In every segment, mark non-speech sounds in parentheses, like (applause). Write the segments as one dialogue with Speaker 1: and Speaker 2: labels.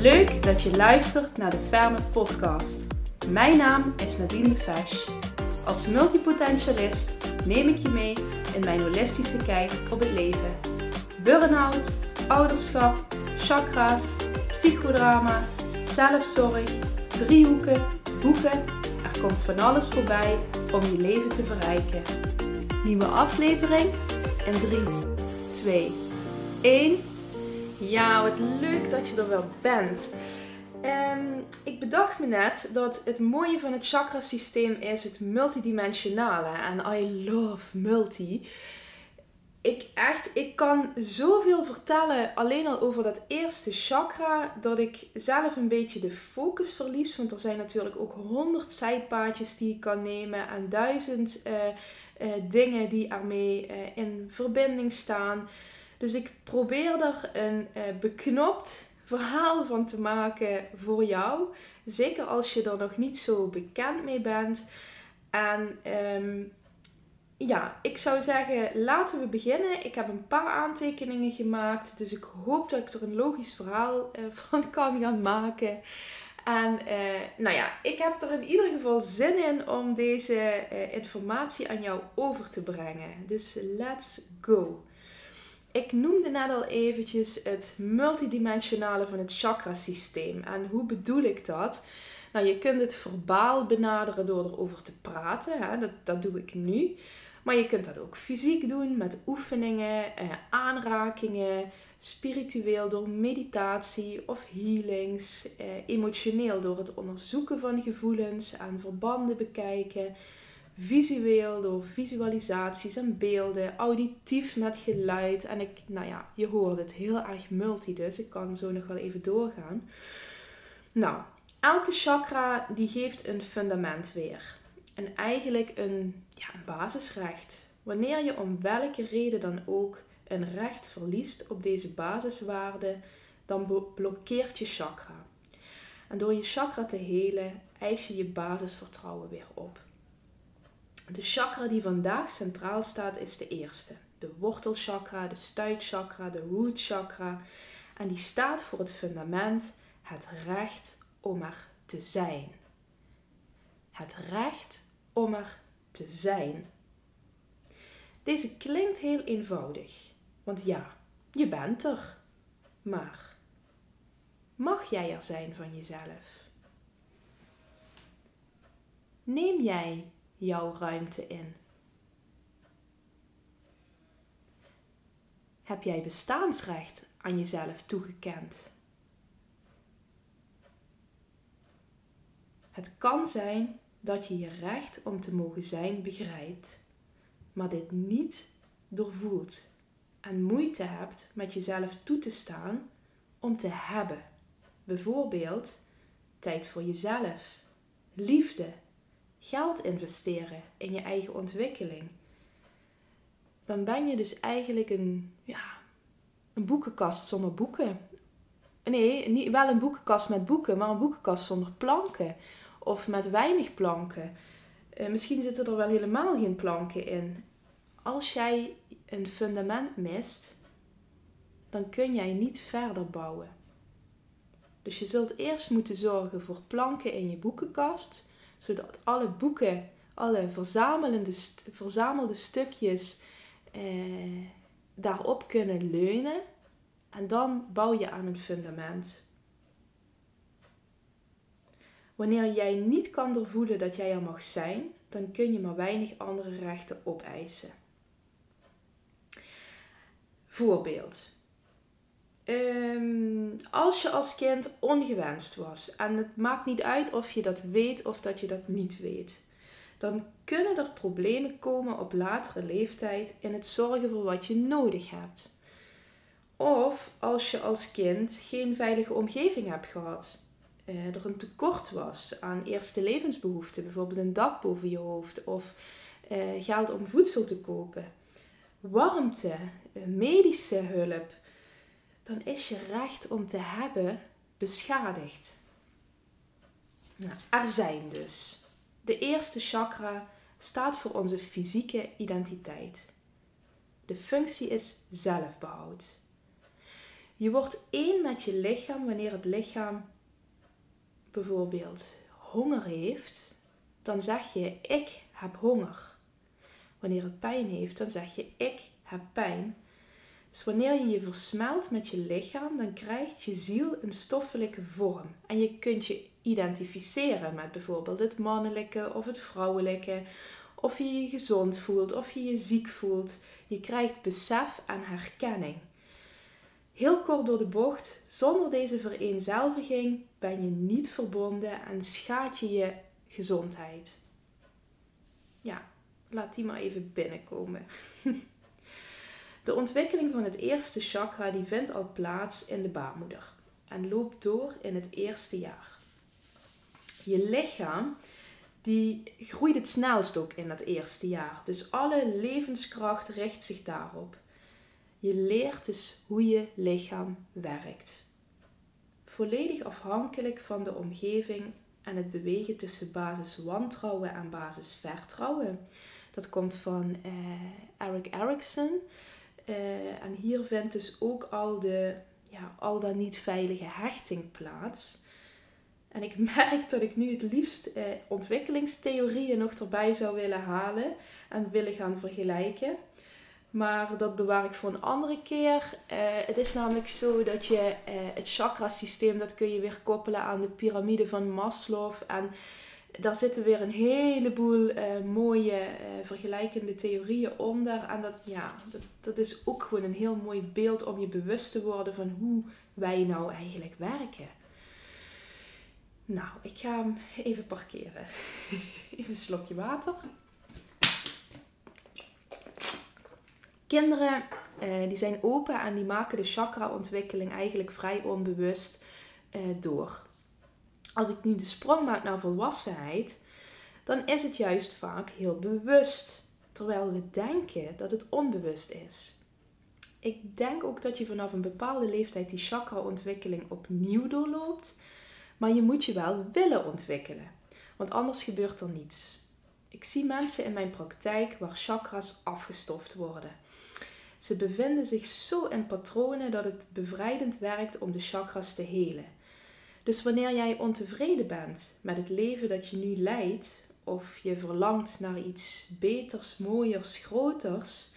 Speaker 1: Leuk dat je luistert naar de Ferme Podcast. Mijn naam is Nadine de. Als multipotentialist neem ik je mee in mijn holistische kijk op het leven. Burn-out, ouderschap, chakra's, psychodrama, zelfzorg, driehoeken, boeken. Er komt van alles voorbij om je leven te verrijken. Nieuwe aflevering in 3, 2, 1. Ja, wat leuk dat je er wel bent. Um, ik bedacht me net dat het mooie van het chakrasysteem is het multidimensionale. En I love multi. Ik echt, ik kan zoveel vertellen alleen al over dat eerste chakra, dat ik zelf een beetje de focus verlies. Want er zijn natuurlijk ook honderd zijpaadjes die ik kan nemen en duizend uh, uh, dingen die ermee uh, in verbinding staan. Dus ik probeer er een uh, beknopt verhaal van te maken voor jou. Zeker als je er nog niet zo bekend mee bent. En um, ja, ik zou zeggen, laten we beginnen. Ik heb een paar aantekeningen gemaakt. Dus ik hoop dat ik er een logisch verhaal uh, (laughs) van kan gaan maken. En uh, nou ja, ik heb er in ieder geval zin in om deze informatie aan jou over te brengen. Dus let's go. Ik noemde net al eventjes het multidimensionale van het chakrasysteem. En hoe bedoel ik dat? Nou, je kunt het verbaal benaderen door erover te praten. Hè? Dat, dat doe ik nu. Maar je kunt dat ook fysiek doen met oefeningen, eh, aanrakingen, spiritueel door meditatie of healings, eh, emotioneel door het onderzoeken van gevoelens en verbanden bekijken, visueel door visualisaties en beelden, auditief met geluid. En ik, nou ja, je hoort het heel erg multi, dus ik kan zo nog wel even doorgaan. Nou, elke chakra die geeft een fundament weer. En eigenlijk een, ja, een basisrecht. Wanneer je om welke reden dan ook een recht verliest op deze basiswaarde, dan blokkeert je chakra. En door je chakra te helen, eis je je basisvertrouwen weer op. De chakra die vandaag centraal staat is de eerste. De wortelchakra, de stuitchakra, de root chakra. En die staat voor het fundament, het recht om er te zijn. Het recht om er te zijn. Deze klinkt heel eenvoudig, want ja, je bent er. Maar mag jij er zijn van jezelf? Neem jij jouw ruimte in? Heb jij bestaansrecht aan jezelf toegekend? Het kan zijn dat je je recht om te mogen zijn begrijpt, maar dit niet doorvoelt en moeite hebt met jezelf toe te staan om te hebben. Bijvoorbeeld tijd voor jezelf, liefde, geld investeren in je eigen ontwikkeling. Dan ben je dus eigenlijk een, ja, een boekenkast zonder boeken. Nee, niet, wel een boekenkast met boeken, maar een boekenkast zonder planken of met weinig planken. Uh, misschien zitten er wel helemaal geen planken in. Als jij een fundament mist, dan kun jij niet verder bouwen. Dus je zult eerst moeten zorgen voor planken in je boekenkast, zodat alle boeken, alle verzamelende, verzamelde stukjes eh, daarop kunnen leunen. En dan bouw je aan een fundament. Wanneer jij niet kan doorvoelen dat jij er mag zijn, dan kun je maar weinig andere rechten opeisen. Voorbeeld. Um, als je als kind ongewenst was, en het maakt niet uit of je dat weet of dat je dat niet weet, dan kunnen er problemen komen op latere leeftijd in het zorgen voor wat je nodig hebt. Of als je als kind geen veilige omgeving hebt gehad uh, er een tekort was aan eerste levensbehoeften, bijvoorbeeld een dak boven je hoofd of uh, geld om voedsel te kopen, warmte, uh, medische hulp, dan is je recht om te hebben beschadigd. Nou, zijn dus. De eerste chakra staat voor onze fysieke identiteit. De functie is zelfbehoud. Je wordt één met je lichaam wanneer het lichaam bijvoorbeeld honger heeft, dan zeg je ik heb honger. Wanneer het pijn heeft, dan zeg je ik heb pijn. Dus wanneer je je versmelt met je lichaam, dan krijgt je ziel een stoffelijke vorm. En je kunt je identificeren met bijvoorbeeld het mannelijke of het vrouwelijke. Of je je gezond voelt of je je ziek voelt. Je krijgt besef en herkenning. Heel kort door de bocht, zonder deze vereenzelviging ben je niet verbonden en schaadt je je gezondheid. Ja, laat die maar even binnenkomen. (laughs) De ontwikkeling van het eerste chakra die vindt al plaats in de baarmoeder en loopt door in het eerste jaar. Je lichaam die groeit het snelst ook in dat eerste jaar. Dus alle levenskracht richt zich daarop. Je leert dus hoe je lichaam werkt. Volledig afhankelijk van de omgeving en het bewegen tussen basis wantrouwen en basis vertrouwen. Dat komt van uh, Eric Erikson. Uh, en hier vindt dus ook al de ja, al dan niet veilige hechting plaats. En ik (laughs) merk dat ik nu het liefst eh, ontwikkelingstheorieën nog erbij zou willen halen en willen gaan vergelijken. Maar dat bewaar ik voor een andere keer. Uh, het is namelijk zo dat je uh, het chakrasysteem, dat kun je weer koppelen aan de piramide van Maslow. En daar zitten weer een heleboel uh, mooie vergelijkende theorieën onder. En dat, ja, dat, dat is ook gewoon een heel mooi beeld om je bewust te worden van hoe wij nou eigenlijk werken. Nou, ik ga hem even parkeren. (laughs) Even een slokje water. Kinderen uh, die zijn open en die maken de chakra-ontwikkeling eigenlijk vrij onbewust door. Als ik nu de sprong maak naar volwassenheid, dan is het juist vaak heel bewust. Terwijl we denken dat het onbewust is. Ik denk ook dat je vanaf een bepaalde leeftijd die chakra-ontwikkeling opnieuw doorloopt. Maar je moet je wel willen ontwikkelen, want anders gebeurt er niets. Ik zie mensen in mijn praktijk waar chakras afgestoft worden. Ze bevinden zich zo in patronen dat het bevrijdend werkt om de chakras te helen. Dus wanneer jij ontevreden bent met het leven dat je nu leidt, of je verlangt naar iets beters, mooiers, groters,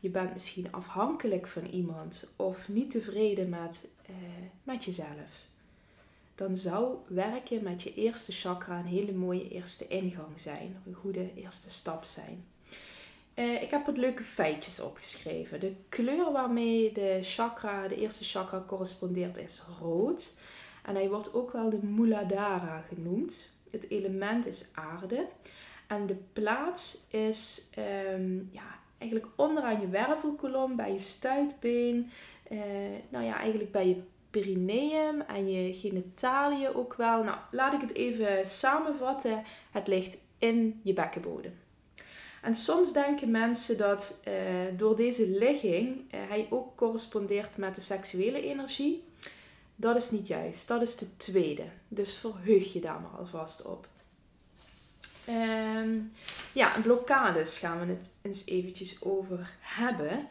Speaker 1: je bent misschien afhankelijk van iemand of niet tevreden met, eh, met jezelf dan zou werken met je eerste chakra een hele mooie eerste ingang zijn. Een goede eerste stap zijn. Uh, ik heb wat leuke feitjes opgeschreven. De kleur waarmee de chakra, de eerste chakra correspondeert is rood. En hij wordt ook wel de Muladhara genoemd. Het element is aarde. En de plaats is um, ja, eigenlijk onderaan je wervelkolom, bij je stuitbeen. Uh, nou ja, eigenlijk bij je perineum en je genitaliën ook wel. Nou, laat ik het even samenvatten. Het ligt in je bekkenbodem. En soms denken mensen dat uh, door deze ligging uh, hij ook correspondeert met de seksuele energie. Dat is niet juist. Dat is de tweede. Dus verheug je daar maar alvast op. Um, ja, blokkades gaan we het eens eventjes over hebben.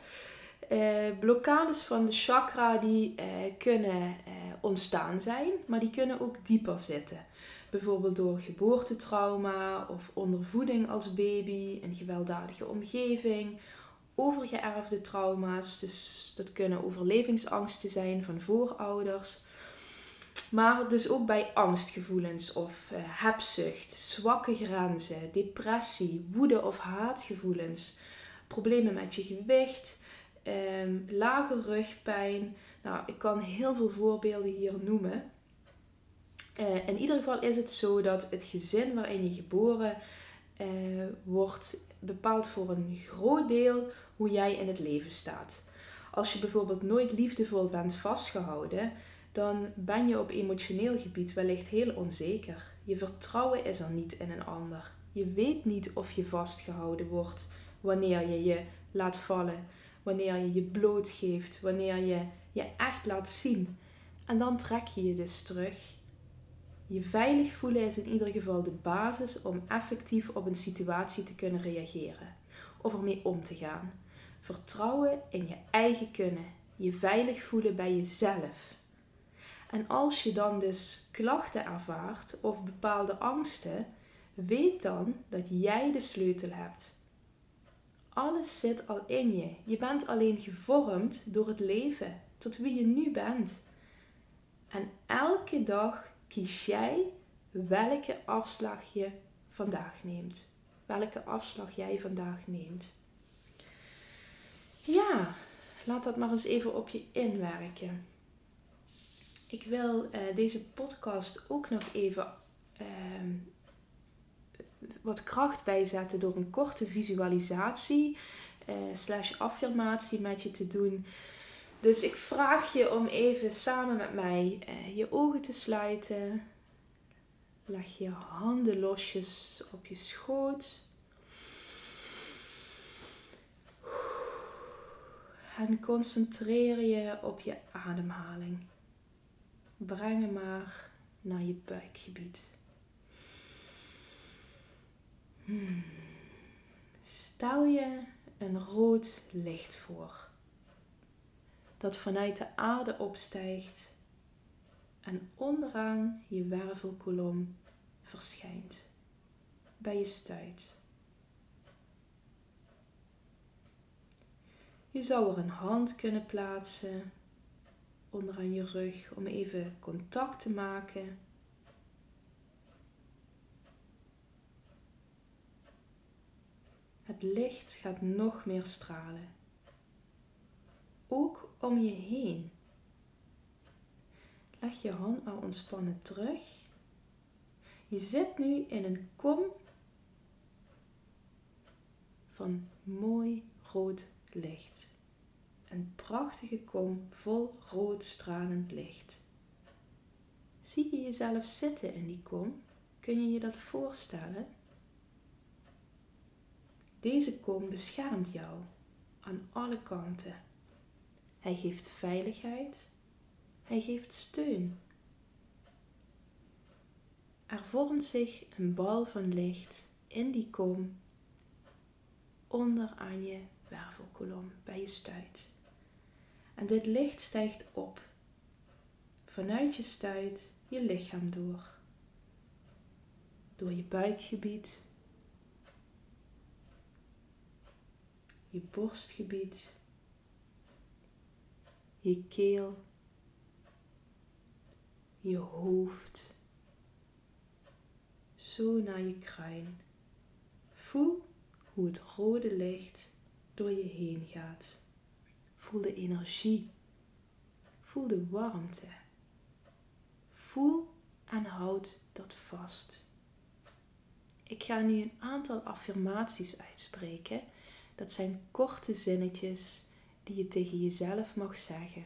Speaker 1: Uh, blokkades van de chakra die uh, kunnen uh, ontstaan zijn, maar die kunnen ook dieper zitten. Bijvoorbeeld door geboortetrauma of ondervoeding als baby, een gewelddadige omgeving, overgeërfde trauma's. Dus dat kunnen overlevingsangsten zijn van voorouders. Maar dus ook bij angstgevoelens of hebzucht, zwakke grenzen, depressie, woede of haatgevoelens, problemen met je gewicht, um, lage rugpijn. Nou, ik kan heel veel voorbeelden hier noemen. Uh, in ieder geval is het zo dat het gezin waarin je geboren uh, wordt bepaalt voor een groot deel hoe jij in het leven staat. Als je bijvoorbeeld nooit liefdevol bent vastgehouden, dan ben je op emotioneel gebied wellicht heel onzeker. Je vertrouwen is er niet in een ander. Je weet niet of je vastgehouden wordt wanneer je je laat vallen wanneer je je blootgeeft, wanneer je je echt laat zien. En dan trek je je dus terug. Je veilig voelen is in ieder geval de basis om effectief op een situatie te kunnen reageren of ermee om te gaan. Vertrouwen in je eigen kunnen, je veilig voelen bij jezelf. En als je dan dus klachten ervaart of bepaalde angsten, weet dan dat jij de sleutel hebt. Alles zit al in je. Je bent alleen gevormd door het leven tot wie je nu bent. En elke dag kies jij welke afslag je vandaag neemt. Welke afslag jij vandaag neemt. Ja, laat dat maar eens even op je inwerken. Ik wil uh, deze podcast ook nog even uh, wat kracht bijzetten door een korte visualisatie uh, slash affirmatie met je te doen. Dus ik vraag je om even samen met mij uh, je ogen te sluiten. Leg je handen losjes op je schoot. En concentreer je op je ademhaling. Breng hem maar naar je buikgebied. Hmm. Stel je een rood licht voor dat vanuit de aarde opstijgt en onderaan je wervelkolom verschijnt bij je stuit. Je zou er een hand kunnen plaatsen onderaan je rug om even contact te maken. Het licht gaat nog meer stralen. Ook om je heen. Leg je hand maar ontspannen terug. Je zit nu in een kom van mooi rood licht. Een prachtige kom vol rood stralend licht. Zie je jezelf zitten in die kom? Kun je je dat voorstellen? Deze kom beschermt jou aan alle kanten. Hij geeft veiligheid. Hij geeft steun. Er vormt zich een bal van licht in die kom onder aan je wervelkolom bij je stuit. En dit licht stijgt op vanuit je stuit je lichaam door. Door je buikgebied, je borstgebied, je keel, je hoofd, zo naar je kruin. Voel hoe het rode licht door je heen gaat. Voel de energie. Voel de warmte. Voel en houd dat vast. Ik ga nu een aantal affirmaties uitspreken. Dat zijn korte zinnetjes die je tegen jezelf mag zeggen.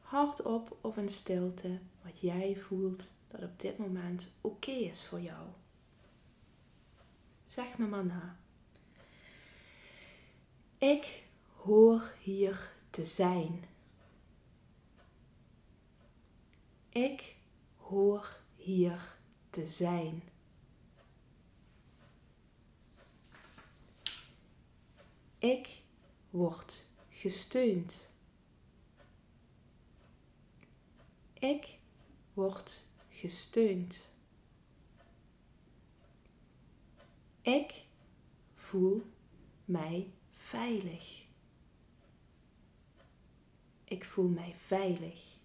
Speaker 1: Hardop of in stilte, wat jij voelt dat op dit moment oké is voor jou. Zeg me maar na. Ik hoor hier te zijn. Ik hoor hier te zijn. Ik word gesteund. Ik word gesteund. Ik voel mij veilig. Ik voel mij veilig.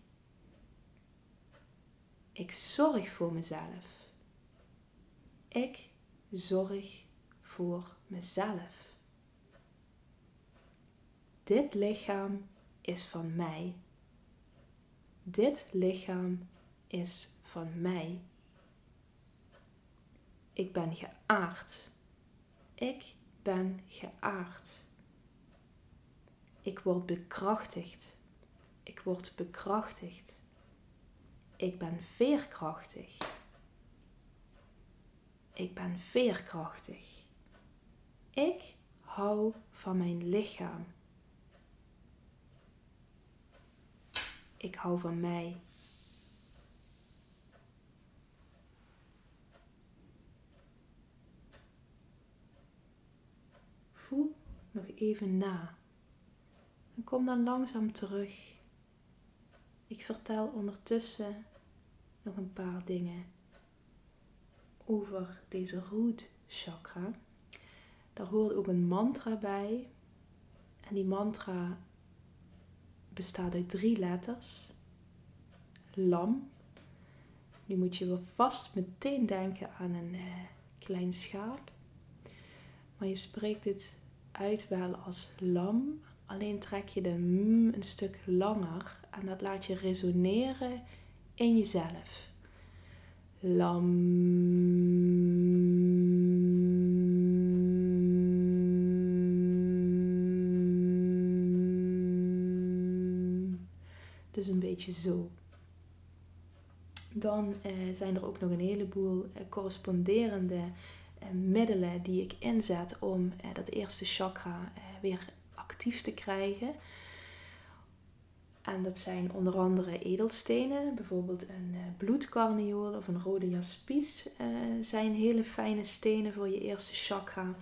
Speaker 1: Ik zorg voor mezelf. Ik zorg voor mezelf. Dit lichaam is van mij. Dit lichaam is van mij. Ik ben geaard. Ik ben geaard. Ik word bekrachtigd. Ik word bekrachtigd. Ik ben veerkrachtig. Ik ben veerkrachtig. Ik hou van mijn lichaam. Ik hou van mij. Voel nog even na. En kom dan langzaam terug ik vertel ondertussen nog een paar dingen over deze root chakra. Daar hoort ook een mantra bij. En die mantra bestaat uit drie letters. Lam. Nu moet je wel vast meteen denken aan een eh, klein schaap. Maar je spreekt het uit wel als lam. Alleen trek je de m een stuk langer en dat laat je resoneren in jezelf. Lam. Dus een beetje zo. Dan eh, zijn er ook nog een heleboel eh, corresponderende eh, middelen die ik inzet om eh, dat eerste chakra eh, weer actief te krijgen. En dat zijn onder andere edelstenen, bijvoorbeeld een bloedcarniool of een rode jaspies zijn hele fijne stenen voor je eerste chakra.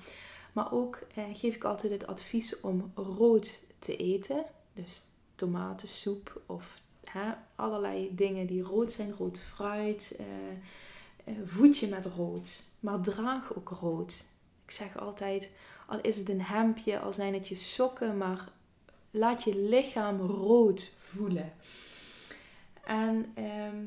Speaker 1: Maar ook geef ik altijd het advies om rood te eten, dus tomatensoep of hè, allerlei dingen die rood zijn, rood fruit, uh, voed je met rood, maar draag ook rood. Ik zeg altijd, al is het een hemdje, al zijn het je sokken, maar laat je lichaam rood voelen. En ehm,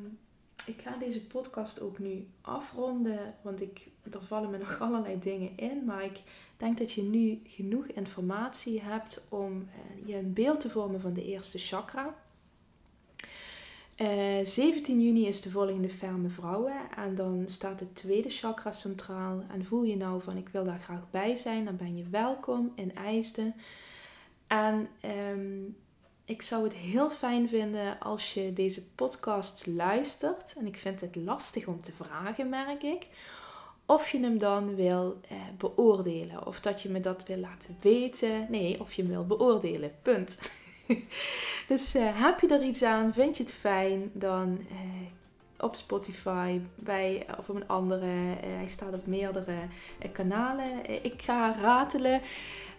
Speaker 1: ik ga deze podcast ook nu afronden, want ik, er vallen me nog (laughs) allerlei dingen in. Maar ik denk dat je nu genoeg informatie hebt om uh, je een beeld te vormen van de eerste chakra. 17 eh, juni is de volgende Ferme Vrouwen en dan staat het tweede chakra centraal. En voel je nou van ik wil daar graag bij zijn, dan ben je welkom in IJsden. En ehm, ik zou het heel fijn vinden als je deze podcast luistert. En ik vind het lastig om te vragen, merk ik. Of je hem dan wil eh, beoordelen. Of dat je me dat wil laten weten. Nee, of je hem wil beoordelen. Punt. (laughs) dus uh, heb je er iets aan? Vind je het fijn? Dan uh, op Spotify bij, of op een andere. Uh, hij staat op meerdere kanalen. ik ga ratelen.